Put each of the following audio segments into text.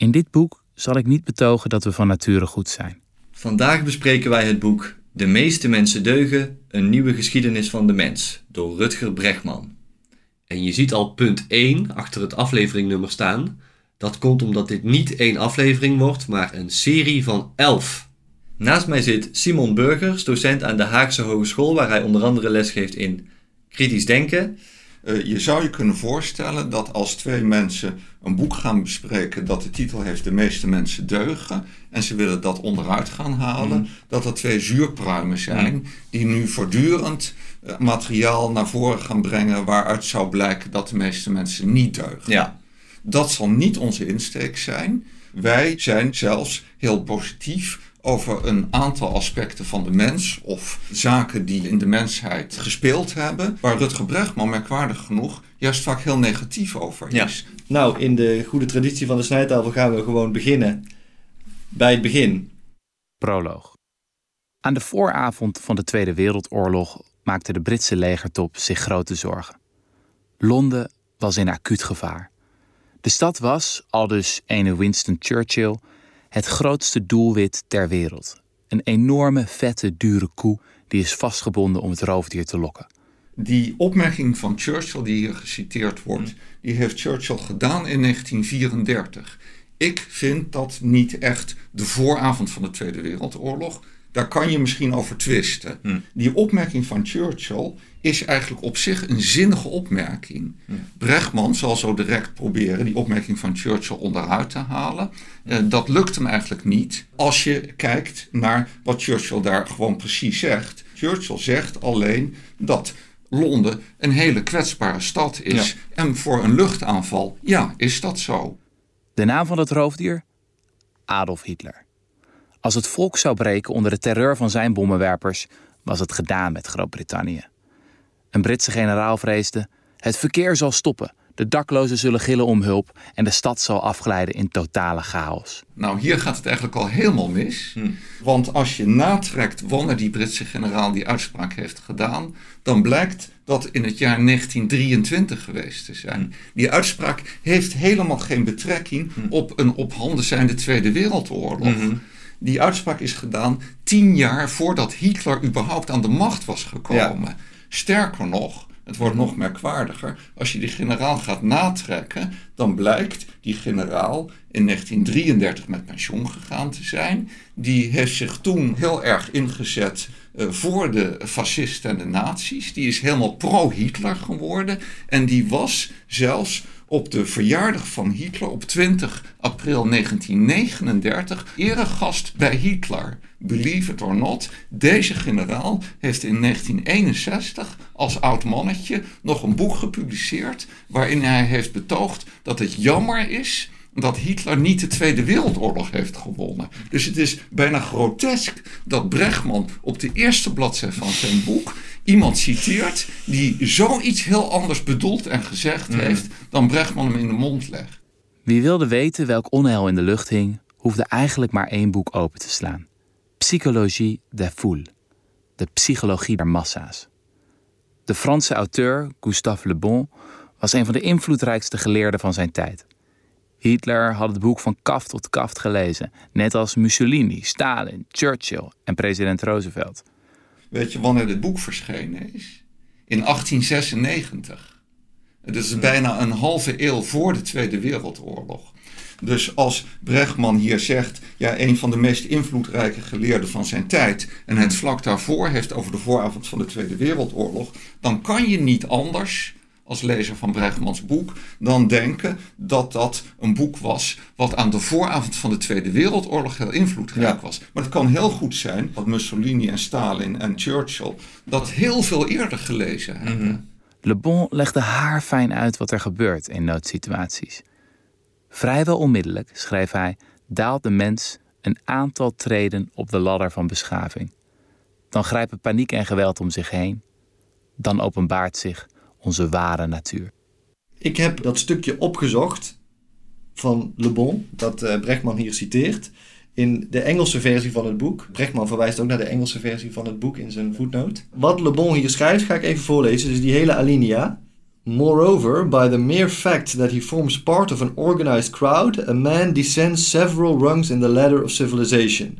In dit boek zal ik niet betogen dat we van nature goed zijn. Vandaag bespreken wij het boek De meeste mensen deugen, een nieuwe geschiedenis van de mens door Rutger Bregman. En je ziet al punt 1 achter het afleveringnummer staan. Dat komt omdat dit niet één aflevering wordt, maar een serie van 11. Naast mij zit Simon Burgers, docent aan de Haagse Hogeschool, waar hij onder andere lesgeeft in kritisch denken. Uh, je zou je kunnen voorstellen dat als twee mensen een boek gaan bespreken dat de titel heeft De meeste mensen deugen en ze willen dat onderuit gaan halen, mm. dat er twee zuurpruimen zijn mm. die nu voortdurend uh, materiaal naar voren gaan brengen waaruit zou blijken dat de meeste mensen niet deugen. Ja. Dat zal niet onze insteek zijn. Wij zijn zelfs heel positief over een aantal aspecten van de mens of zaken die in de mensheid gespeeld hebben, waar Rutger Bregman merkwaardig genoeg juist vaak heel negatief over is. Ja. Nou, in de goede traditie van de snijtafel gaan we gewoon beginnen bij het begin. Proloog. Aan de vooravond van de Tweede Wereldoorlog maakte de Britse legertop zich grote zorgen. Londen was in acuut gevaar. De stad was, aldus ene Winston Churchill, het grootste doelwit ter wereld. Een enorme, vette, dure koe die is vastgebonden om het roofdier te lokken. Die opmerking van Churchill die hier geciteerd wordt, hmm. die heeft Churchill gedaan in 1934. Ik vind dat niet echt de vooravond van de Tweede Wereldoorlog. Daar kan je misschien over twisten. Hmm. Die opmerking van Churchill is eigenlijk op zich een zinnige opmerking. Hmm. Brechtman zal zo direct proberen die opmerking van Churchill onderuit te halen. Uh, dat lukt hem eigenlijk niet als je kijkt naar wat Churchill daar gewoon precies zegt. Churchill zegt alleen dat Londen een hele kwetsbare stad is. En voor een luchtaanval, ja, is dat zo. De naam van het roofdier? Adolf Hitler. Als het volk zou breken onder de terreur van zijn bommenwerpers, was het gedaan met Groot-Brittannië. Een Britse generaal vreesde: het verkeer zal stoppen, de daklozen zullen gillen om hulp en de stad zal afglijden in totale chaos. Nou, hier gaat het eigenlijk al helemaal mis. Hm. Want als je natrekt wanneer die Britse generaal die uitspraak heeft gedaan, dan blijkt dat in het jaar 1923 geweest te zijn. Hm. Die uitspraak heeft helemaal geen betrekking hm. op een op handen zijnde Tweede Wereldoorlog. Die uitspraak is gedaan tien jaar voordat Hitler überhaupt aan de macht was gekomen. Sterker nog, het wordt nog merkwaardiger. Als je die generaal gaat natrekken, dan blijkt die generaal in 1933 met pensioen gegaan te zijn. Die heeft zich toen heel erg ingezet uh, voor de fascisten en de nazi's. Die is helemaal pro-Hitler geworden. En die was zelfs op de verjaardag van Hitler op 20 april 1939 eregast bij Hitler. Believe it or not, deze generaal heeft in 1961 als oud mannetje nog een boek gepubliceerd waarin hij heeft betoogd dat het jammer is dat Hitler niet de Tweede Wereldoorlog heeft gewonnen. Dus het is bijna grotesk dat Bregman op de eerste bladzijde van zijn boek iemand citeert die zoiets heel anders bedoeld en gezegd mhm. heeft dan Bregman hem in de mond legt. Wie wilde weten welk onheil in de lucht hing, hoefde eigenlijk maar één boek open te slaan. Psychologie des foules, de psychologie der massa's. De Franse auteur Gustave Le Bon was een van de invloedrijkste geleerden van zijn tijd. Hitler had het boek van kaft tot kaft gelezen, net als Mussolini, Stalin, Churchill en president Roosevelt. Weet je wanneer dit boek verschenen is? In 1896. Het is bijna een halve eeuw voor de Tweede Wereldoorlog. Dus als Bregman hier zegt, ja, een van de meest invloedrijke geleerden van zijn tijd, en het vlak daarvoor heeft over de vooravond van de Tweede Wereldoorlog, dan kan je niet anders als lezer van Bregmans boek dan denken dat dat een boek was wat aan de vooravond van de Tweede Wereldoorlog heel invloedrijk was. Maar het kan heel goed zijn dat Mussolini en Stalin en Churchill dat heel veel eerder gelezen hebben. Mhm. Le Bon legde haarfijn uit wat er gebeurt in noodsituaties. Vrijwel onmiddellijk, schreef hij, daalt de mens een aantal treden op de ladder van beschaving. Dan grijpen paniek en geweld om zich heen. Dan openbaart zich onze ware natuur. Ik heb dat stukje opgezocht van Le Bon, dat uh, Brechtman hier citeert, in de Engelse versie van het boek. Brechtman verwijst ook naar de Engelse versie van het boek in zijn voetnoot. Wat Le Bon hier schrijft, ga ik even voorlezen. Dus die hele alinea. Moreover, by the mere fact that he forms part of an organized crowd, a man descends several rungs in the ladder of civilization.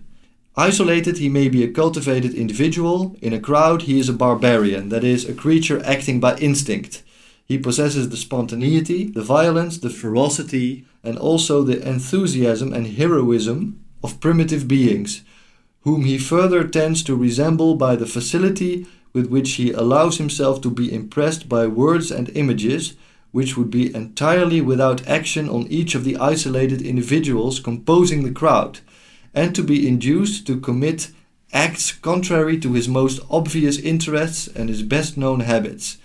Isolated, he may be a cultivated individual. In a crowd, he is a barbarian, that is, a creature acting by instinct. He possesses the spontaneity, the violence, the ferocity, and also the enthusiasm and heroism of primitive beings, whom he further tends to resemble by the facility with which he allows himself to be impressed by words and images, which would be entirely without action on each of the isolated individuals composing the crowd, and to be induced to commit acts contrary to his most obvious interests and his best known habits.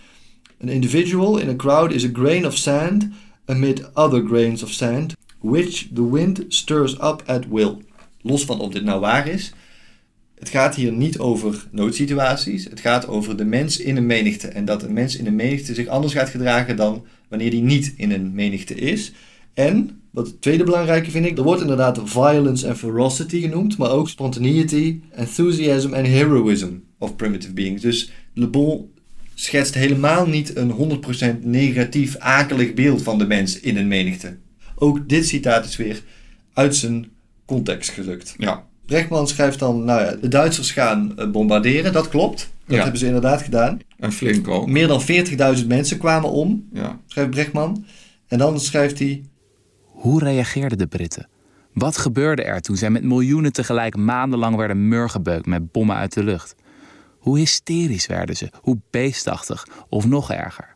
An individual in a crowd is a grain of sand amid other grains of sand, which the wind stirs up at will. Los van of dit nou waar is, het gaat hier niet over noodsituaties. Het gaat over de mens in een menigte. En dat een mens in een menigte zich anders gaat gedragen dan wanneer die niet in een menigte is. En, wat het tweede belangrijke vind ik, er wordt inderdaad violence en ferocity genoemd, maar ook spontaneity, enthusiasm en heroism of primitive beings. Dus Le Bon schetst helemaal niet een 100% negatief, akelig beeld van de mens in een menigte. Ook dit citaat is weer uit zijn context gelukt. Ja. Brechtman schrijft dan, nou ja, de Duitsers gaan eh, bombarderen, dat klopt. Dat Ja. hebben ze inderdaad gedaan. En flink ook. Meer dan 40.000 mensen kwamen om, Ja. schrijft Brechtman. En dan schrijft hij, Hoe reageerden de Britten? Wat gebeurde er toen zij met miljoenen tegelijk maandenlang werden murgebeukt met bommen uit de lucht? Hoe hysterisch werden ze? Hoe beestachtig? Of nog erger?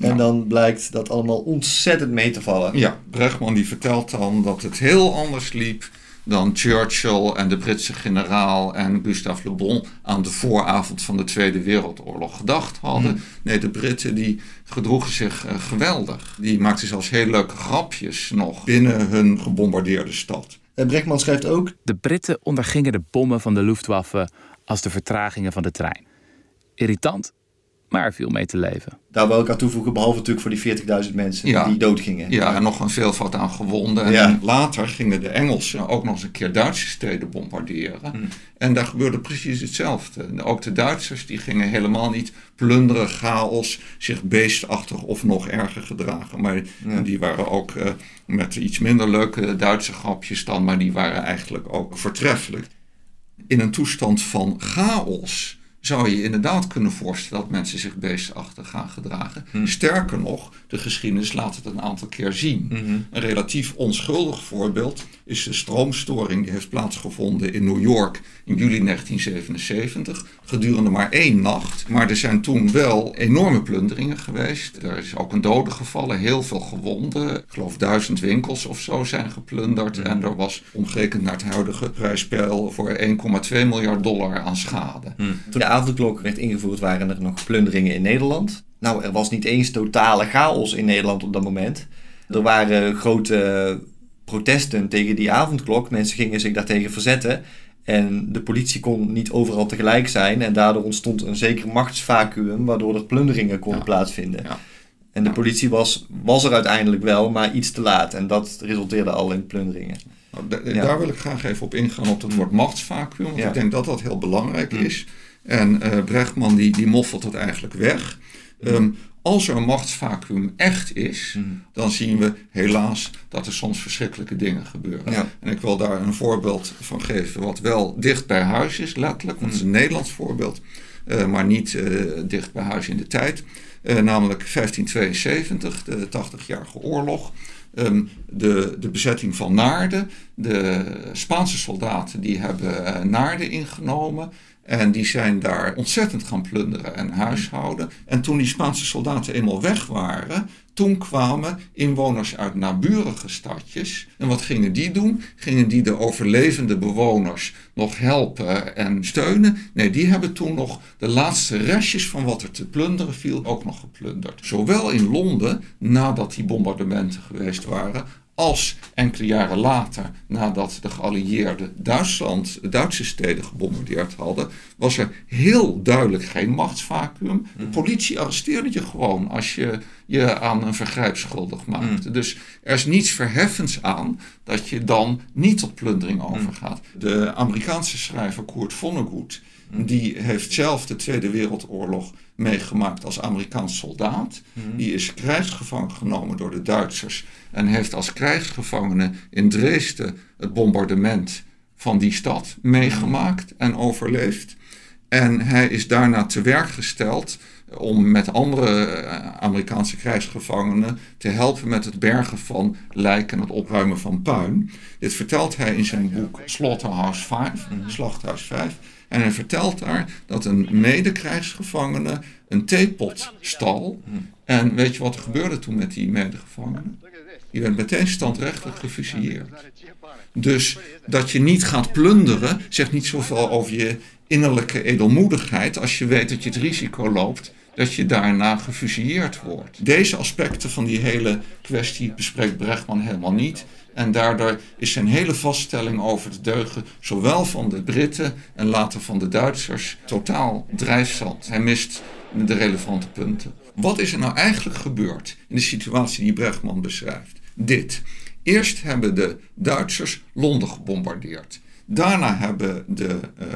en dan blijkt dat allemaal ontzettend mee te vallen. Ja, Bregman die vertelt dan dat het heel anders liep dan Churchill en de Britse generaal en Gustave Le Bon aan de vooravond van de Tweede Wereldoorlog gedacht hadden. Nee, de Britten die gedroegen zich eh, geweldig. Die maakten zelfs heel leuke grapjes nog binnen hun gebombardeerde stad. En Brechtman schrijft ook, De Britten ondergingen de bommen van de Luftwaffe als de vertragingen van de trein. Irritant, maar er viel mee te leven. daar wil ik aan toevoegen, behalve natuurlijk voor die 40.000 mensen Ja. die doodgingen. Ja, en nog een veelvoud aan gewonden. En later gingen de Engelsen ook nog eens een keer Duitse steden bombarderen. En daar gebeurde precies hetzelfde. Ook de Duitsers die gingen helemaal niet plunderen, chaos, zich beestachtig of nog erger gedragen. Maar die waren ook eh, met iets minder leuke Duitse grapjes dan, maar die waren eigenlijk ook voortreffelijk. In een toestand van chaos zou je inderdaad kunnen voorstellen dat mensen zich beestachtig gaan gedragen. Sterker nog, de geschiedenis laat het een aantal keer zien. Een relatief onschuldig voorbeeld is de stroomstoring die heeft plaatsgevonden in New York in juli 1977. Gedurende maar één nacht. Maar er zijn toen wel enorme plunderingen geweest. Er is ook een dode gevallen, heel veel gewonden. Ik geloof duizend winkels of zo zijn geplunderd. En er was omgerekend naar het huidige prijspeil voor 1,2 miljard dollar aan schade. Toen avondklok werd ingevoerd waren er nog plunderingen in Nederland. Nou, er was niet eens totale chaos in Nederland op dat moment. Er waren grote protesten tegen die avondklok. Mensen gingen zich daartegen verzetten. En de politie kon niet overal tegelijk zijn. En daardoor ontstond een zeker machtsvacuum, waardoor er plunderingen konden Ja. plaatsvinden. Ja. En de politie was, was er uiteindelijk wel, maar iets te laat. En dat resulteerde al in plunderingen. Nou, Ja. Daar wil ik graag even op ingaan op het woord machtsvacuum. Want ik denk dat dat heel belangrijk Mm. is. En eh Brechtman die, die moffelt het eigenlijk weg. Ehm, als er een machtsvacuum echt is, Mm. dan zien we helaas dat er soms verschrikkelijke dingen gebeuren. Ja. En ik wil daar een voorbeeld van geven wat wel dicht bij huis is, letterlijk. Want het is een Nederlands voorbeeld, eh, maar niet eh, dicht bij huis in de tijd. Namelijk 1572, de 80-jarige oorlog. Ehm, de, de bezetting van Naarden. De Spaanse soldaten die hebben Naarden ingenomen. En die zijn daar ontzettend gaan plunderen en huishouden. En toen die Spaanse soldaten eenmaal weg waren, toen kwamen inwoners uit naburige stadjes. En wat gingen die doen? Gingen die de overlevende bewoners nog helpen en steunen? Nee, die hebben toen nog de laatste restjes van wat er te plunderen viel ook nog geplunderd. Zowel in Londen, nadat die bombardementen geweest waren, als enkele jaren later, nadat de geallieerden Duitsland, Duitse steden gebombardeerd hadden, was er heel duidelijk geen machtsvacuum. De politie arresteerde je gewoon als je je aan een vergrijp schuldig maakte. Dus er is niets verheffends aan dat je dan niet tot plundering overgaat. De Amerikaanse schrijver Kurt Vonnegut Die heeft zelf de Tweede Wereldoorlog meegemaakt als Amerikaans soldaat. Die is krijgsgevangen genomen door de Duitsers en heeft als krijgsgevangene in Dresden het bombardement van die stad meegemaakt en overleefd. En hij is daarna te werk gesteld om met andere eh, Amerikaanse krijgsgevangenen te helpen met het bergen van lijken en het opruimen van puin. Dit vertelt hij in zijn boek Slaughterhouse 5, Slachthuis 5. En hij vertelt daar dat een medekrijgsgevangene een theepot stal. En weet je wat er gebeurde toen met die medegevangene? Die werd meteen standrechtelijk gefusilleerd. Dus dat je niet gaat plunderen, zegt niet zoveel over je innerlijke edelmoedigheid als je weet dat je het risico loopt dat je daarna gefusilleerd wordt. Deze aspecten van die hele kwestie bespreekt Brechtman helemaal niet. En daardoor is zijn hele vaststelling over de deugen, zowel van de Britten en later van de Duitsers, totaal drijfzand. Hij mist de relevante punten. Wat is er nou eigenlijk gebeurd in de situatie die Brechtman beschrijft? Dit. Eerst hebben de Duitsers Londen gebombardeerd. Daarna hebben de uh,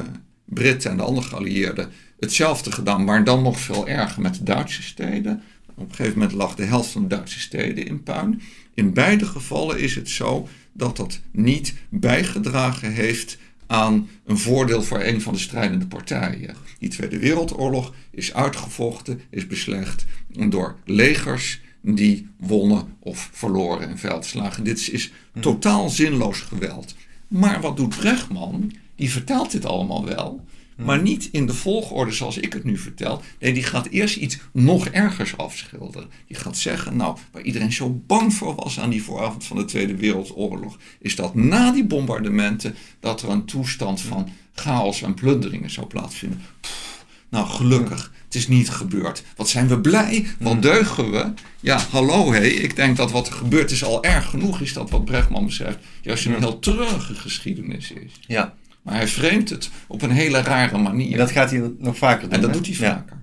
Britten en de andere geallieerden hetzelfde gedaan, maar dan nog veel erger met de Duitse steden. Op een gegeven moment lag de helft van de Duitse steden in puin. In beide gevallen is het zo dat dat niet bijgedragen heeft aan een voordeel voor een van de strijdende partijen. Die Tweede Wereldoorlog is uitgevochten, is beslecht door legers die wonnen of verloren in veldslagen. Dit is totaal zinloos geweld. Maar wat doet Brechtman? Die vertelt dit allemaal wel, maar niet in de volgorde zoals ik het nu vertel. Nee, die gaat eerst iets nog ergers afschilderen. Die gaat zeggen, nou, waar iedereen zo bang voor was aan die vooravond van de Tweede Wereldoorlog, is dat na die bombardementen dat er een toestand van chaos en plunderingen zou plaatsvinden. Pff, nou, gelukkig. Het is niet gebeurd. Wat zijn we blij? Wat deugen we? Ja, hallo hé. Ik denk dat wat er gebeurd is al erg genoeg is dat wat Brechtman beschrijft. Juist een heel treurige geschiedenis is. Ja. Maar hij vreemdt het op een hele rare manier. En dat gaat hij nog vaker doen. En dat hè? doet hij Ja. vaker.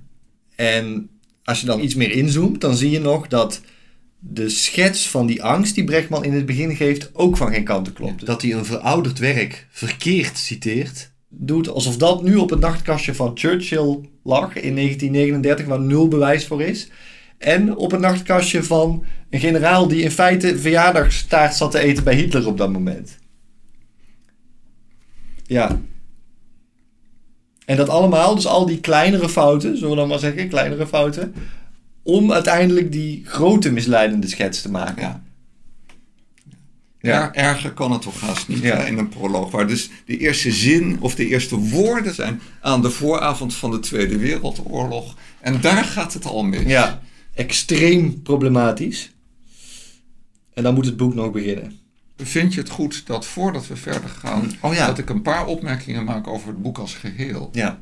En als je dan iets meer inzoomt, dan zie je nog dat de schets van die angst die Brechtman in het begin geeft ook van geen kanten klopt. Dat hij een verouderd werk verkeerd citeert, doet alsof dat nu op het nachtkastje van Churchill lag in 1939, waar nul bewijs voor is. En op het nachtkastje van een generaal die in feite verjaardagstaart zat te eten bij Hitler op dat moment. Ja. En dat allemaal, dus al die kleinere fouten, zullen we dan maar zeggen, kleinere fouten, om uiteindelijk die grote misleidende schets te maken. Ja. Ja. Er- erger kan het toch haast niet Ja. in een proloog. Waar dus de eerste zin of de eerste woorden zijn aan de vooravond van de Tweede Wereldoorlog. En daar gaat het al mis. Ja, extreem problematisch. En dan moet het boek nog beginnen. Vind je het goed dat voordat we verder gaan, Oh ja. dat ik een paar opmerkingen maak over het boek als geheel? Ja.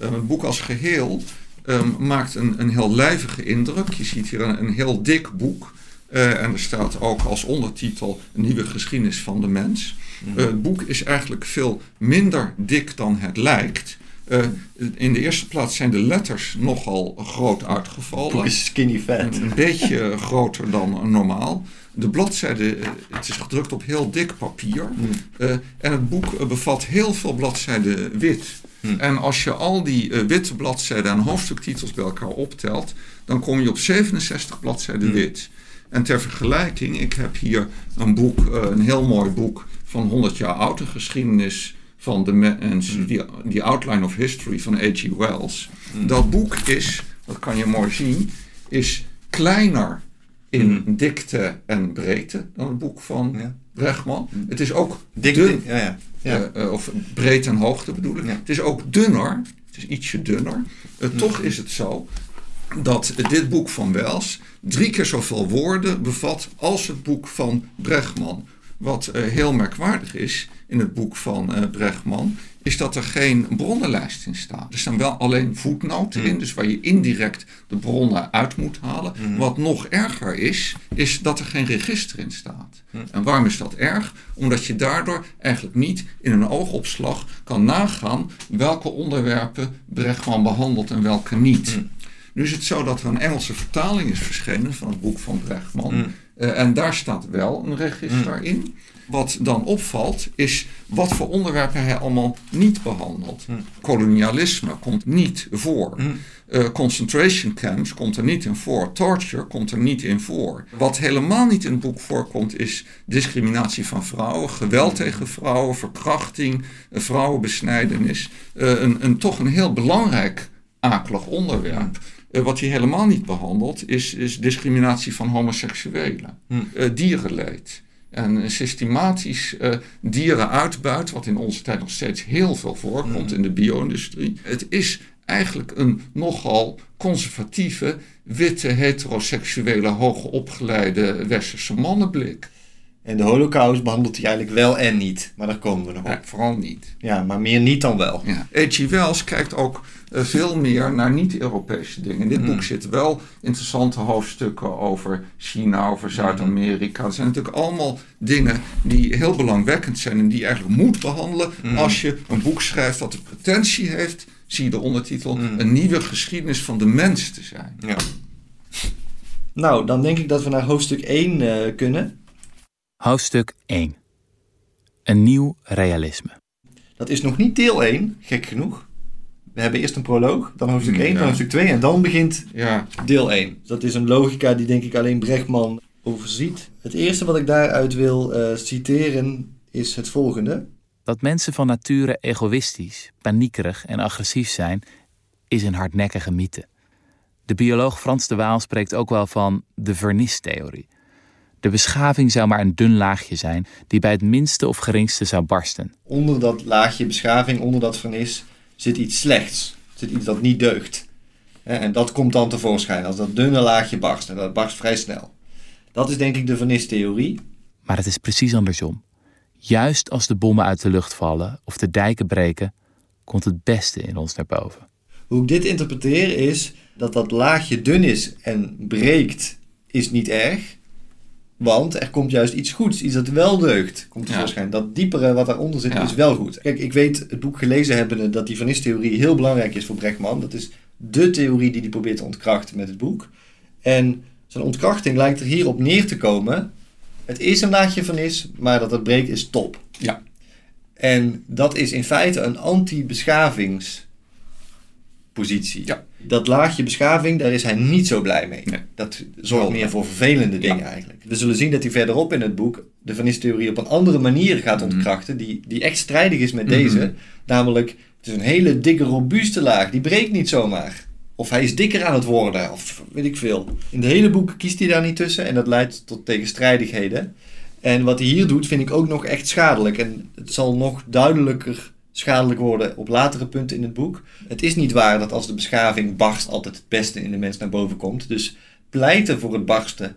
Eh, het boek als geheel ehm, maakt een, een heel lijvige indruk. Je ziet hier een, een heel dik boek. Eh, en er staat ook als ondertitel een nieuwe geschiedenis van de mens. Eh, het boek is eigenlijk veel minder dik dan het lijkt. Eh, in de eerste plaats zijn de letters nogal groot uitgevallen. Het boek is skinny fat. Een beetje groter dan normaal. De bladzijden, eh, het is gedrukt op heel dik papier. Eh, en het boek eh, bevat heel veel bladzijden wit. En als je al die witte bladzijden en hoofdstuktitels bij elkaar optelt, dan kom je op 67 bladzijden wit. En ter vergelijking, ik heb hier een boek, een heel mooi boek van 100 jaar oud, een geschiedenis van de mens, die, die Outline of History van H.G. Wells. Dat boek is, dat kan je mooi zien, is kleiner in dikte en breedte dan het boek van Ja. Brechtman. Het is ook Dik, dun, ja, ja. ja. eh, eh, of breedte en hoogte bedoel ik. Het is ook dunner, het is ietsje dunner. Eh, Toch is het zo dat dit boek van Wells drie keer zoveel woorden bevat als het boek van Brechtman. Wat heel merkwaardig is in het boek van Brechtman, is dat er geen bronnenlijst in staat. Er staan wel alleen voetnoten in, dus waar je indirect de bronnen uit moet halen. Wat nog erger is, is dat er geen register in staat. En waarom is dat erg? Omdat je daardoor eigenlijk niet in een oogopslag kan nagaan welke onderwerpen Brechtman behandelt en welke niet. Nu is het zo dat er een Engelse vertaling is verschenen van het boek van Brechtman. Mm. Eh, en daar staat wel een register in. Wat dan opvalt is wat voor onderwerpen hij allemaal niet behandelt. Mm. Kolonialisme komt niet voor. Mm. Eh, concentration camps komt er niet in voor. Torture komt er niet in voor. Wat helemaal niet in het boek voorkomt is discriminatie van vrouwen, geweld tegen vrouwen, verkrachting, eh, vrouwenbesnijdenis. Een, een, toch een heel belangrijk akelig onderwerp. Eh, wat hij helemaal niet behandelt is, is discriminatie van homoseksuelen, Hm. Eh, dierenleed. En systematisch eh dierenuitbuit, wat in onze tijd nog steeds heel veel voorkomt Hm. in de bio-industrie. Het is eigenlijk een nogal conservatieve, witte, heteroseksuele, hoogopgeleide westerse mannenblik. En de holocaust behandelt hij eigenlijk wel en niet. Maar daar komen we nog op. Ja, vooral niet. Ja, maar meer niet dan wel. Ja. H.G. Wells kijkt ook veel meer naar niet-Europese dingen. In dit Mm. boek zitten wel interessante hoofdstukken over China, over Zuid-Amerika. Het zijn natuurlijk allemaal dingen die heel belangwekkend zijn en die je eigenlijk moet behandelen Mm. als je een boek schrijft dat de pretentie heeft, zie je de ondertitel, Mm. een nieuwe geschiedenis van de mens te zijn. Ja. Nou, dan denk ik dat we naar hoofdstuk 1 eh, kunnen. Hoofdstuk 1. Een nieuw realisme. Dat is nog niet deel 1, gek genoeg. We hebben eerst een proloog, dan hoofdstuk 1, Ja. dan hoofdstuk 2 en dan begint Ja, deel 1. Dat is een logica die denk ik alleen Brechtman overziet. Het eerste wat ik daaruit wil eh, citeren is het volgende. Dat mensen van nature egoïstisch, paniekerig en agressief zijn, is een hardnekkige mythe. De bioloog Frans de Waal spreekt ook wel van de vernistheorie. De beschaving zou maar een dun laagje zijn die bij het minste of geringste zou barsten. Onder dat laagje beschaving, onder dat vernis, zit iets slechts. Zit iets dat niet deugt. En dat komt dan tevoorschijn als dat dunne laagje barst. En dat barst vrij snel. Dat is denk ik de vernistheorie. Maar het is precies andersom. Juist als de bommen uit de lucht vallen of de dijken breken, komt het beste in ons naar boven. Hoe ik dit interpreteer is dat dat laagje dun is en breekt, is niet erg. Want er komt juist iets goeds, iets dat wel deugt, komt tevoorschijn. Dat diepere wat daaronder zit, Ja. is wel goed. Kijk, ik weet het boek gelezen hebbende dat die vernistheorie heel belangrijk is voor Brechtman. Dat is de theorie die hij probeert te ontkrachten met het boek. En zijn ontkrachting lijkt er hierop neer te komen. Het is een laagje vernis, maar dat het breekt is top. Ja. En dat is in feite een anti-beschavingspositie. Ja. Dat laagje beschaving, daar is hij niet zo blij mee. Nee. Dat zorgt meer voor vervelende dingen eigenlijk. We zullen zien dat hij verderop in het boek de vernistheorie op een andere manier gaat ontkrachten, die, die echt strijdig is met Mhm. deze. Namelijk, het is een hele dikke, robuuste laag, die breekt niet zomaar. Of hij is dikker aan het worden, of weet ik veel. In de hele boek kiest hij daar niet tussen en dat leidt tot tegenstrijdigheden. En wat hij hier doet, vind ik ook nog echt schadelijk. En het zal nog duidelijker schadelijk worden op latere punten in het boek. Het is niet waar dat als de beschaving barst, altijd het beste in de mens naar boven komt. Dus pleiten voor het barsten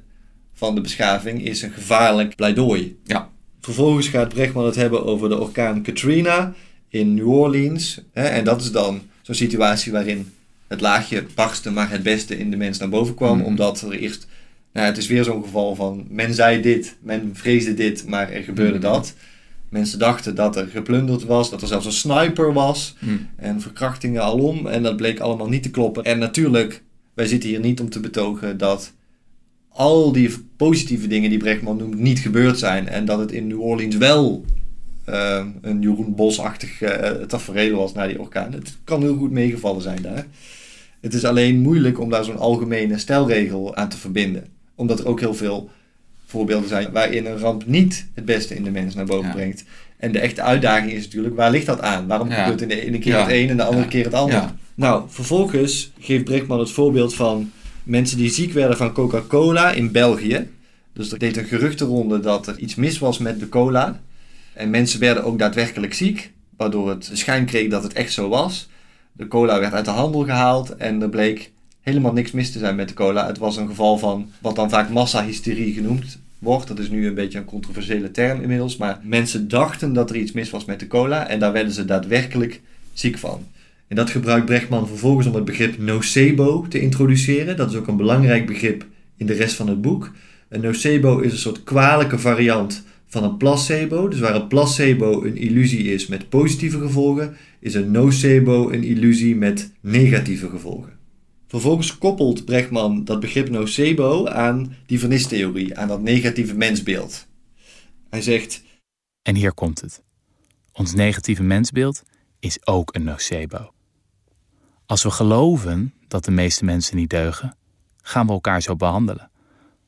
van de beschaving is een gevaarlijk pleidooi. Ja. Vervolgens gaat Brechtman het hebben over de orkaan Katrina in New Orleans. Hè, en dat is dan zo'n situatie waarin het laagje barstte, maar het beste in de mens naar boven kwam. Mhm. Omdat er eerst, nou, het is weer zo'n geval van, men zei dit, men vreesde dit, maar er gebeurde Mhm. dat. Mensen dachten dat er geplunderd was, dat er zelfs een sniper was. Hm. En verkrachtingen alom. En dat bleek allemaal niet te kloppen. En natuurlijk, wij zitten hier niet om te betogen dat al die positieve dingen die Brechtman noemt niet gebeurd zijn. En dat het in New Orleans wel eh, een Jeroen Bos-achtig eh, tafereel was na die orkaan. Het kan heel goed meegevallen zijn daar. Het is alleen moeilijk om daar zo'n algemene stelregel aan te verbinden. Omdat er ook heel veel voorbeelden zijn waarin een ramp niet het beste in de mens naar boven Ja. brengt. En de echte uitdaging is natuurlijk, waar ligt dat aan? Waarom Ja. gebeurt in de ene keer Ja. het een en de andere Ja. keer het ander? Ja. Nou, vervolgens geeft Brechtman het voorbeeld van mensen die ziek werden van Coca-Cola in België. Dus er deed een geruchtenronde dat er iets mis was met de cola. En mensen werden ook daadwerkelijk ziek, waardoor het schijn kreeg dat het echt zo was. De cola werd uit de handel gehaald en er bleek helemaal niks mis te zijn met de cola. Het was een geval van wat dan vaak massahysterie genoemd wordt. Dat is nu een beetje een controversiële term inmiddels. Maar mensen dachten dat er iets mis was met de cola en daar werden ze daadwerkelijk ziek van. En dat gebruikt Brechtman vervolgens om het begrip nocebo te introduceren. Dat is ook een belangrijk begrip in de rest van het boek. Een nocebo is een soort kwalijke variant van een placebo. Dus waar een placebo een illusie is met positieve gevolgen, is een nocebo een illusie met negatieve gevolgen. Vervolgens koppelt Brechtman dat begrip nocebo aan die vernistheorie, aan dat negatieve mensbeeld. Hij zegt, En hier komt het. Ons negatieve mensbeeld is ook een nocebo. Als we geloven dat de meeste mensen niet deugen, gaan we elkaar zo behandelen.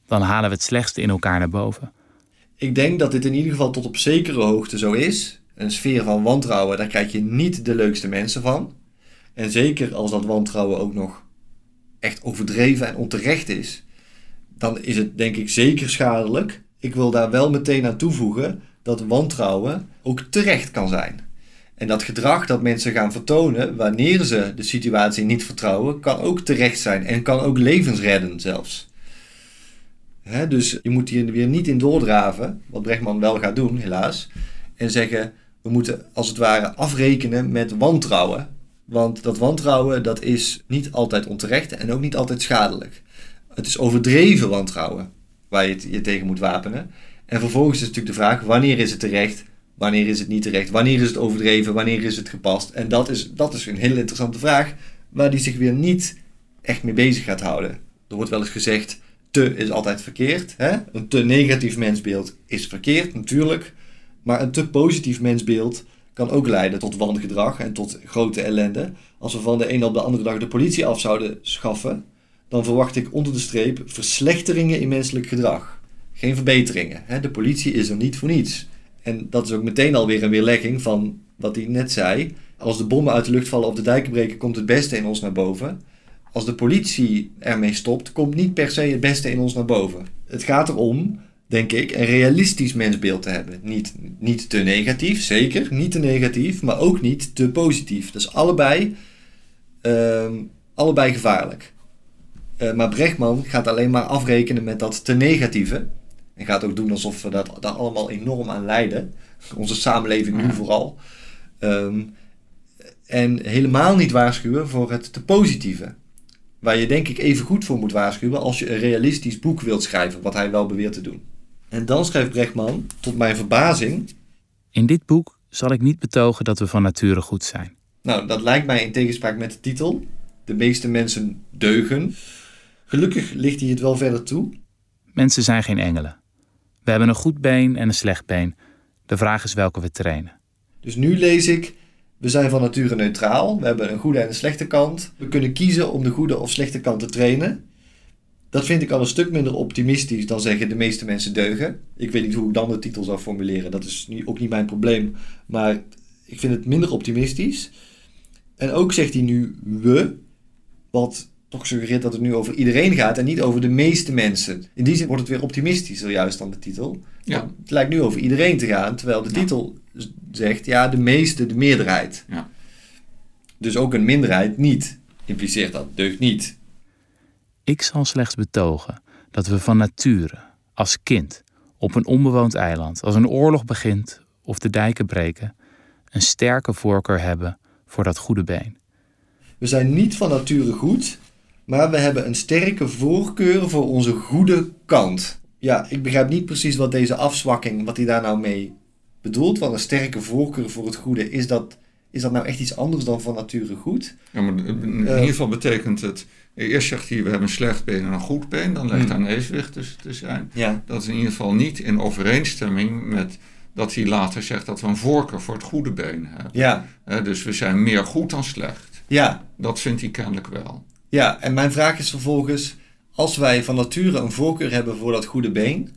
Dan halen we het slechtste in elkaar naar boven. ik denk dat dit in ieder geval tot op zekere hoogte zo is. Een sfeer van wantrouwen, daar krijg je niet de leukste mensen van. En zeker als dat wantrouwen ook nog echt overdreven en onterecht is, dan is het denk ik zeker schadelijk. Ik wil daar wel meteen aan toevoegen dat wantrouwen ook terecht kan zijn. En dat gedrag dat mensen gaan vertonen wanneer ze de situatie niet vertrouwen, kan ook terecht zijn en kan ook levens redden zelfs. Dus je moet hier weer niet in doordraven, wat Brechtman wel gaat doen, helaas. En zeggen, we moeten als het ware afrekenen met wantrouwen. Want dat wantrouwen, dat is niet altijd onterecht en ook niet altijd schadelijk. Het is overdreven wantrouwen waar je je tegen moet wapenen. En vervolgens is natuurlijk de vraag, wanneer is het terecht? Wanneer is het niet terecht? Wanneer is het overdreven? Wanneer is het gepast? En dat is, dat is een hele interessante vraag, waar die zich weer niet echt mee bezig gaat houden. Er wordt wel eens gezegd, te is altijd verkeerd. Hè? Een te negatief mensbeeld is verkeerd, natuurlijk. Maar een te positief mensbeeld kan ook leiden tot wangedrag en tot grote ellende. Als we van de ene op de andere dag de politie af zouden schaffen, dan verwacht ik onder de streep verslechteringen in menselijk gedrag. Geen verbeteringen. Hè? De politie is er niet voor niets. En dat is ook meteen alweer een weerlegging van wat hij net zei. Als de bommen uit de lucht vallen of de dijken breken, komt het beste in ons naar boven. Als de politie ermee stopt, komt niet per se het beste in ons naar boven. Het gaat erom, denk ik, een realistisch mensbeeld te hebben. Niet, niet te negatief, zeker, niet te negatief, maar ook niet te positief. Dus allebei, ehm, allebei gevaarlijk. Eh, maar Brechtman gaat alleen maar afrekenen met dat te negatieve. En gaat ook doen alsof we dat, daar allemaal enorm aan lijden. Onze samenleving nu vooral. Ehm, en helemaal niet waarschuwen voor het te positieve. Waar je denk ik even goed voor moet waarschuwen als je een realistisch boek wilt schrijven, wat hij wel beweert te doen. En dan schrijft Brechtman, tot mijn verbazing, In dit boek zal ik niet betogen dat we van nature goed zijn. nou dat lijkt mij in tegenspraak met de titel, de meeste mensen deugen. Gelukkig ligt hij het wel verder toe. Mensen zijn geen engelen. We hebben een goed been en een slecht been. De vraag is welke we trainen. Dus nu lees ik, we zijn van nature neutraal, we hebben een goede en een slechte kant. We kunnen kiezen om de goede of slechte kant te trainen. Dat vind ik al een stuk minder optimistisch dan zeggen de meeste mensen deugen. Ik weet niet hoe ik dan de titel zou formuleren, dat is nu ook niet mijn probleem. Maar ik vind het minder optimistisch. En ook zegt hij nu we, wat toch suggereert dat het nu over iedereen gaat en niet over de meeste mensen. In die zin wordt het weer optimistischer juist dan de titel. Ja. Het lijkt nu over iedereen te gaan, terwijl de Ja. titel zegt ja, de meeste, de meerderheid. Ja. Dus ook een minderheid niet, impliceert dat, deugt niet. Ik zal slechts betogen dat we van nature, als kind, op een onbewoond eiland, als een oorlog begint of de dijken breken, een sterke voorkeur hebben voor dat goede been. We zijn niet van nature goed, maar we hebben een sterke voorkeur voor onze goede kant. Ja, ik begrijp niet precies wat deze afzwakking, wat hij daar nou mee bedoelt. Want een sterke voorkeur voor het goede, is dat, is dat nou echt iets anders dan van nature goed? Ja, maar in Eh. ieder geval betekent het... Eerst zegt hij, we hebben een slecht been en een goed been. Dan lijkt Hmm. daar een evenwicht tussen te zijn. Ja. Dat is in ieder geval niet in overeenstemming met dat hij later zegt dat we een voorkeur voor het goede been hebben. Ja, dus we zijn meer goed dan slecht. ja, Dat vindt hij kennelijk wel. ja. En mijn vraag is vervolgens, als wij van nature een voorkeur hebben voor dat goede been,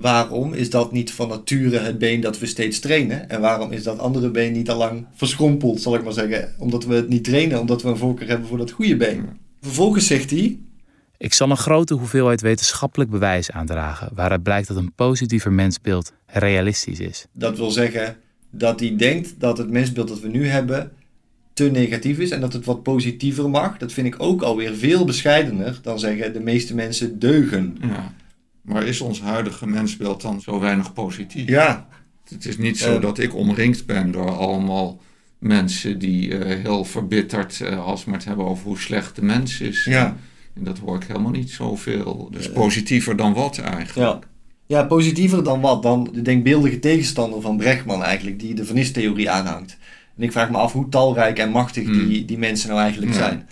waarom is dat niet van nature het been dat we steeds trainen? En waarom is dat andere been niet al lang verschrompeld, zal ik maar zeggen? Omdat we het niet trainen, omdat we een voorkeur hebben voor dat goede been. Vervolgens zegt hij, Ik zal een grote hoeveelheid wetenschappelijk bewijs aandragen waaruit blijkt dat een positiever mensbeeld realistisch is. dat wil zeggen dat hij denkt dat het mensbeeld dat we nu hebben te negatief is en dat het wat positiever mag. Dat vind ik ook alweer veel bescheidener dan zeggen de meeste mensen deugen. Ja. Maar is ons huidige mensbeeld dan zo weinig positief? Ja, Het is niet zo Eh. dat ik omringd ben door allemaal mensen die eh, heel verbitterd uh, alsmaar het hebben over hoe slecht de mens is. ja. En dat hoor ik helemaal niet zoveel. Dus positiever dan wat eigenlijk. Ja. ja, positiever dan wat? Dan de denkbeeldige tegenstander van Brechtman eigenlijk, die de vernistheorie aanhangt. En ik vraag me af hoe talrijk en machtig Hmm. die, die mensen nou eigenlijk Ja. zijn.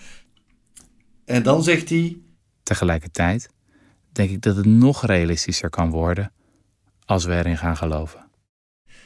En dan zegt hij, Tegelijkertijd denk ik dat het nog realistischer kan worden als we erin gaan geloven.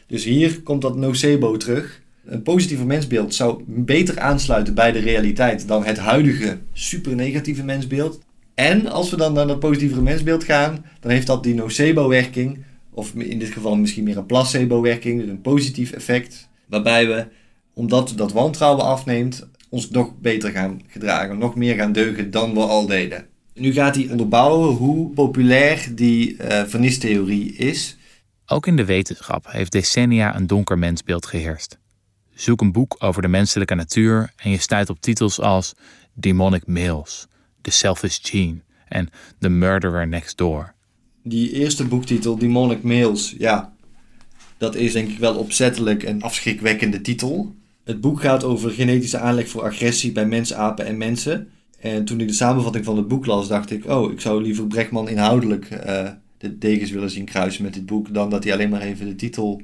dus hier komt dat nocebo terug. Een positieve mensbeeld zou beter aansluiten bij de realiteit dan het huidige super negatieve mensbeeld. En als we dan naar dat positievere mensbeeld gaan, dan heeft dat die nocebo-werking, of in dit geval misschien meer een placebo-werking, dus een positief effect, waarbij we, omdat dat wantrouwen afneemt, ons nog beter gaan gedragen, nog meer gaan deugen dan we al deden. Nu gaat hij onderbouwen hoe populair die eh vernistheorie is. Ook in de wetenschap heeft decennia een donker mensbeeld geheerst. Zoek een boek over de menselijke natuur en je stuit op titels als Demonic Males, The Selfish Gene en The Murderer Next Door. Die eerste boektitel, Demonic Males, ja, dat is denk ik wel opzettelijk een afschrikwekkende titel. Het boek gaat over genetische aanleg voor agressie bij mensen, apen en mensen. En toen ik de samenvatting van het boek las, dacht ik, oh, ik zou liever Brechtman inhoudelijk eh, de degens willen zien kruisen met dit boek, dan dat hij alleen maar even de titel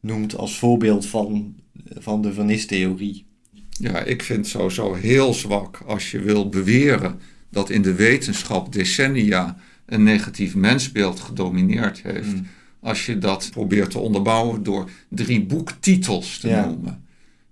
noemt als voorbeeld van, van de vernistheorie. Ja, ik vind het sowieso heel zwak als je wil beweren dat in de wetenschap decennia een negatief mensbeeld gedomineerd heeft. Mm. Als je dat probeert te onderbouwen door drie boektitels te Ja. noemen.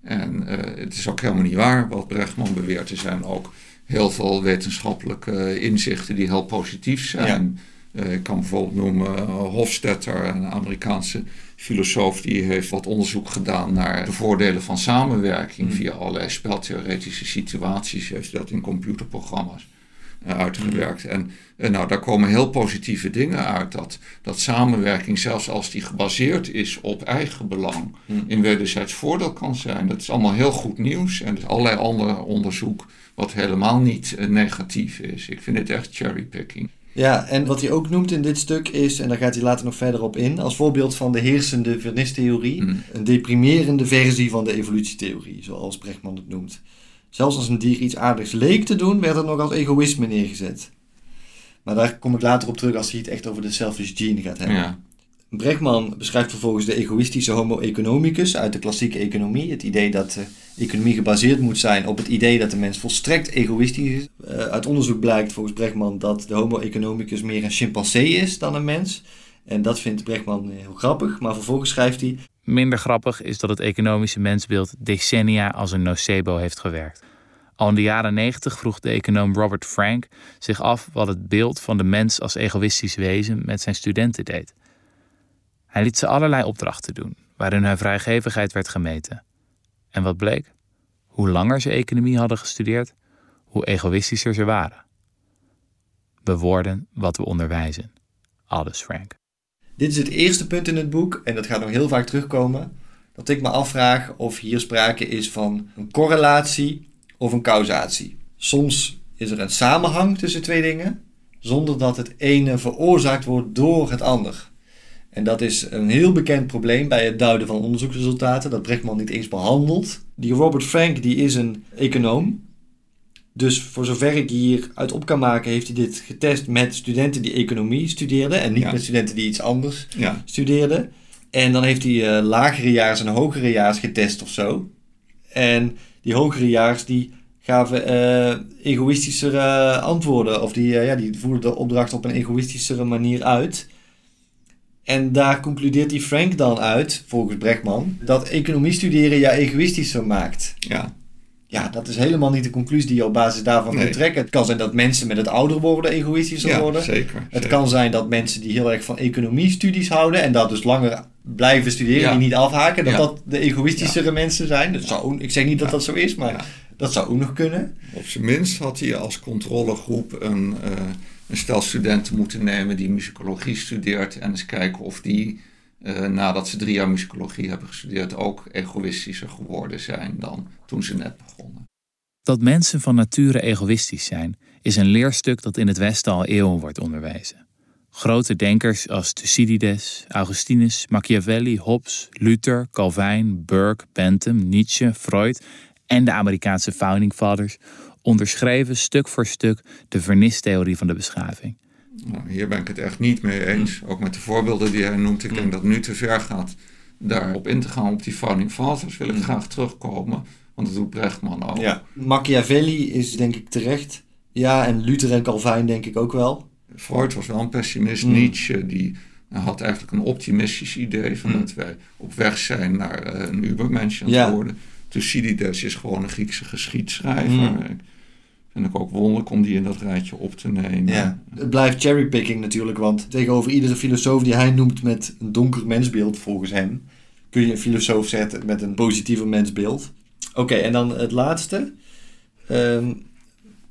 En eh, het is ook helemaal niet waar wat Brechtman beweert. Er zijn ook heel veel wetenschappelijke inzichten die heel positief zijn. Eh, ik kan bijvoorbeeld noemen eh, Hofstetter, een Amerikaanse filosoof, die heeft wat onderzoek gedaan naar de voordelen van samenwerking via allerlei speltheoretische situaties. Heeft dat in computerprogramma's uitgewerkt. En eh, nou, daar komen heel positieve dingen uit. Dat, dat samenwerking, zelfs als die gebaseerd is op eigen belang, in wederzijds voordeel kan zijn. Dat is allemaal heel goed nieuws. En er is allerlei ander onderzoek wat helemaal niet eh, negatief is. Ik vind het echt cherrypicking. Ja, en wat hij ook noemt in dit stuk is, en daar gaat hij later nog verder op in, als voorbeeld van de heersende vernistheorie, Mm. een deprimerende versie van de evolutietheorie, zoals Brechtman het noemt. Zelfs als een dier iets aardigs leek te doen, werd het nog als egoïsme neergezet. Maar daar kom ik later op terug als hij het echt over de selfish gene gaat hebben. Ja. Brechtman beschrijft vervolgens de egoïstische homo economicus uit de klassieke economie. Het idee dat de economie gebaseerd moet zijn op het idee dat de mens volstrekt egoïstisch is. Eh, uit onderzoek blijkt volgens Brechtman dat de homo economicus meer een chimpansee is dan een mens. En dat vindt Brechtman heel grappig. Maar vervolgens schrijft hij... Minder grappig is dat het economische mensbeeld decennia als een nocebo heeft gewerkt. Al in de jaren 90 vroeg de econoom Robert Frank zich af wat het beeld van de mens als egoïstisch wezen met zijn studenten deed. Hij liet ze allerlei opdrachten doen, waarin hun vrijgevigheid werd gemeten. En wat bleek? Hoe langer ze economie hadden gestudeerd, hoe egoïstischer ze waren. We worden wat we onderwijzen. Aldous Frank. Dit is het eerste punt in het boek, en dat gaat nog heel vaak terugkomen, dat ik me afvraag of hier sprake is van een correlatie of een causatie. Soms is er een samenhang tussen twee dingen, zonder dat het ene veroorzaakt wordt door het ander. En dat is een heel bekend probleem bij het duiden van onderzoeksresultaten, dat Brechtman niet eens behandelt. Die Robert Frank die is een econoom. Dus voor zover ik hier uit op kan maken, heeft hij dit getest met studenten die economie studeerden en niet Ja. met studenten die iets anders Ja. studeerden. En dan heeft hij eh, lagere jaars en hogere jaars getest of zo. En die hogere jaars die gaven eh egoïstischere antwoorden. Of die, eh, ja, die voerden de opdracht op een egoïstischere manier uit. En daar concludeert die Frank dan uit, volgens Brechtman, dat economie studeren je egoïstischer maakt. Ja. Ja, dat is helemaal niet de conclusie die je op basis daarvan Nee. kunt trekken. Het kan zijn dat mensen met het ouder worden egoïstischer ja, worden. zeker. Het zeker. kan zijn dat mensen die heel erg van economiestudies houden en dat dus langer blijven studeren, Ja. die niet afhaken, dat Ja. dat de egoïstischere mensen zijn. Dat zou, ik zeg niet dat dat zo is, maar Ja. dat zou ook nog kunnen. Op zijn minst had hij als controlegroep een, eh, een stel studenten moeten nemen die muzikologie studeert. En eens kijken of die, eh, nadat ze drie jaar muzikologie hebben gestudeerd, ook egoïstischer geworden zijn dan toen ze net begonnen. Dat mensen van nature egoïstisch zijn, is een leerstuk dat in het Westen al eeuwen wordt onderwezen. Grote denkers als Thucydides, Augustinus, Machiavelli, Hobbes, Luther, Calvijn, Burke, Bentham, Nietzsche, Freud en de Amerikaanse Founding Fathers onderschreven stuk voor stuk de vernistheorie van de beschaving. Nou, hier ben ik het echt niet mee eens. Ook met de voorbeelden die hij noemt. Ik denk dat het nu te ver gaat daarop in te gaan. Op die founding fathers wil ik graag terugkomen. Want dat doet Brechtman ook. Ja. Machiavelli is denk ik terecht Ja, en Luther en Calvijn denk ik ook wel. Freud was wel een pessimist. Mm. Nietzsche die had eigenlijk een optimistisch idee van Mm. dat wij op weg zijn naar eh, een ubermensch aan Ja. worden. Thucydides is gewoon een Griekse geschiedschrijver. Mm. Vind ik ook wonderlijk om die in dat rijtje op te nemen. Ja. Het blijft cherrypicking natuurlijk, want tegenover iedere filosoof die hij noemt met een donker mensbeeld, volgens hem, kun je een filosoof zetten met een positiever mensbeeld. Oké, en dan het laatste. Ehm, een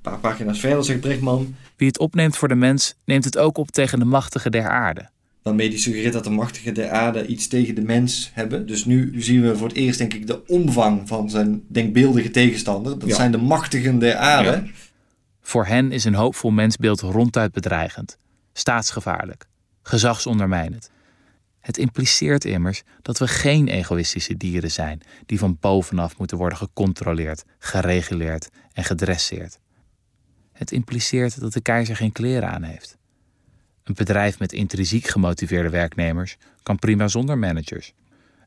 paar pagina's verder zegt Brechtman, Wie het opneemt voor de mens, neemt het ook op tegen de machtigen der aarde. Waarmee hij suggereert dat de machtigen der aarde iets tegen de mens hebben. Dus nu zien we voor het eerst, denk ik, de omvang van zijn denkbeeldige tegenstander. Dat Ja. zijn de machtigen der aarde. Ja. Voor hen is een hoopvol mensbeeld ronduit bedreigend, staatsgevaarlijk, gezagsondermijnend. Het impliceert immers dat we geen egoïstische dieren zijn die van bovenaf moeten worden gecontroleerd, gereguleerd en gedresseerd. Het impliceert dat de keizer geen kleren aan heeft. Een bedrijf met intrinsiek gemotiveerde werknemers kan prima zonder managers.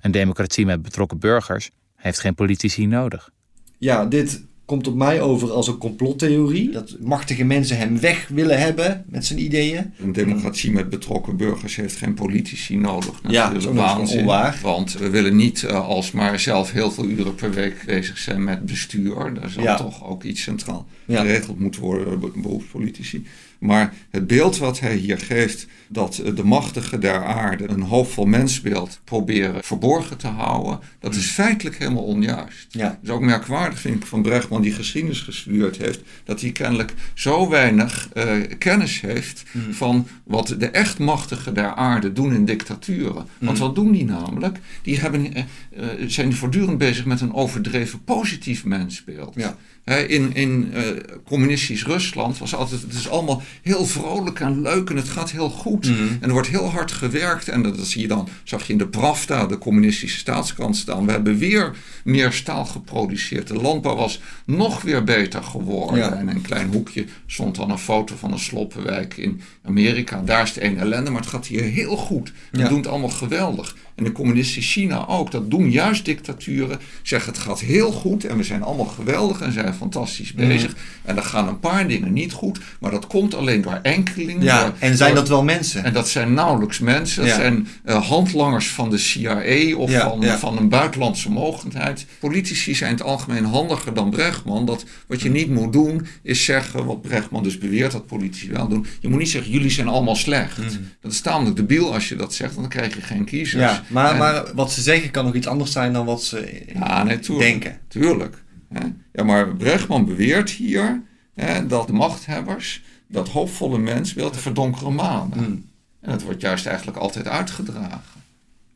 Een democratie met betrokken burgers heeft geen politici nodig. Ja, dit komt op mij over als een complottheorie. Dat machtige mensen hem weg willen hebben met zijn ideeën. Een democratie met betrokken burgers heeft geen politici nodig. Ja, natuurlijk. dat is Waanzin. onwaar. Want we willen niet uh, alsmaar zelf heel veel uren per week bezig zijn met bestuur. Daar zal Ja. toch ook iets centraal Ja. geregeld moeten worden door beroepspolitici. Maar het beeld wat hij hier geeft, dat eh, de machtigen der aarde een hoopvol mensbeeld proberen verborgen te houden, dat is feitelijk helemaal onjuist. Ja. Het is ook merkwaardig, vind ik, van Brechtman, die geschiedenis gestudeerd heeft, dat hij kennelijk zo weinig eh, kennis heeft van wat de echt machtigen der aarde doen in dictaturen. Want wat doen die namelijk? Die hebben, eh, zijn voortdurend bezig met een overdreven positief mensbeeld. Ja. Hè, in in eh, communistisch Rusland was altijd, het is allemaal heel vrolijk en leuk en het gaat heel goed. En er wordt heel hard gewerkt en dat, dat zie je dan, zag je in de Pravda, de communistische staatskrant staan. We hebben weer meer staal geproduceerd. De landbouw was nog weer beter geworden. Ja. En in een klein hoekje stond dan een foto van een sloppenwijk in Amerika. Daar is de een ellende, maar het gaat hier heel goed. We Ja. doen het allemaal geweldig. En in communistisch China ook. Dat doen juist dictaturen. Zeggen het gaat heel goed en we zijn allemaal geweldig en zijn fantastisch bezig. En er gaan een paar dingen niet goed. Maar dat komt alleen door enkelingen. Ja, door- en zijn door- dat wel mensen? en dat zijn nauwelijks mensen. Dat Ja. zijn eh, handlangers van de CIA of Ja, van, ja. van een buitenlandse mogendheid. Politici zijn in het algemeen handiger dan Brechtman. Dat wat je niet moet doen is zeggen, wat Brechtman dus beweert dat politici wel doen. Je moet niet zeggen, jullie zijn allemaal slecht. Dat is tamelijk debiel als je dat zegt, want dan krijg je geen kiezers. Maar, En- maar wat ze zeggen kan nog iets anders zijn dan wat ze ja, nee, tuurlijk. denken. Tuurlijk. Hè? Ja, maar Brechtman beweert hier hè, dat machthebbers dat hoopvolle mensbeeld verdonkere manen. Hmm. En dat wordt juist eigenlijk altijd uitgedragen.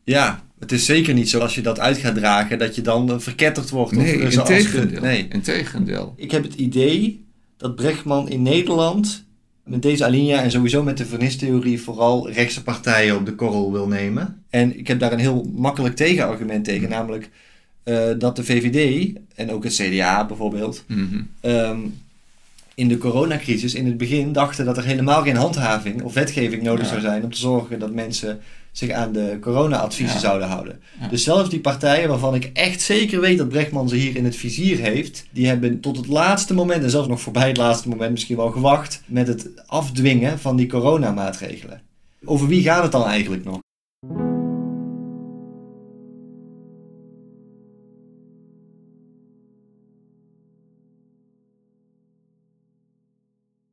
Ja, het is zeker niet zo als je dat uit gaat dragen dat je dan eh, verketterd wordt. Nee, of, eh, in tegendeel. de- nee. Integendeel. Ik heb het idee dat Brechtman in Nederland met deze alinea en sowieso met de vernistheorie vooral rechtse partijen op de korrel wil nemen. En ik heb daar een heel makkelijk tegenargument tegen, namelijk eh, dat de VVD en ook het CDA bijvoorbeeld Mhm. ehm, in de coronacrisis in het begin dachten dat er helemaal geen handhaving of wetgeving nodig Ja. zou zijn om te zorgen dat mensen zich aan de corona-adviezen Ja. zouden houden. Ja. Dus zelfs die partijen waarvan ik echt zeker weet dat Brechtman ze hier in het vizier heeft, die hebben tot het laatste moment, en zelfs nog voorbij het laatste moment misschien wel gewacht, met het afdwingen van die coronamaatregelen. Over wie gaat het dan eigenlijk nog?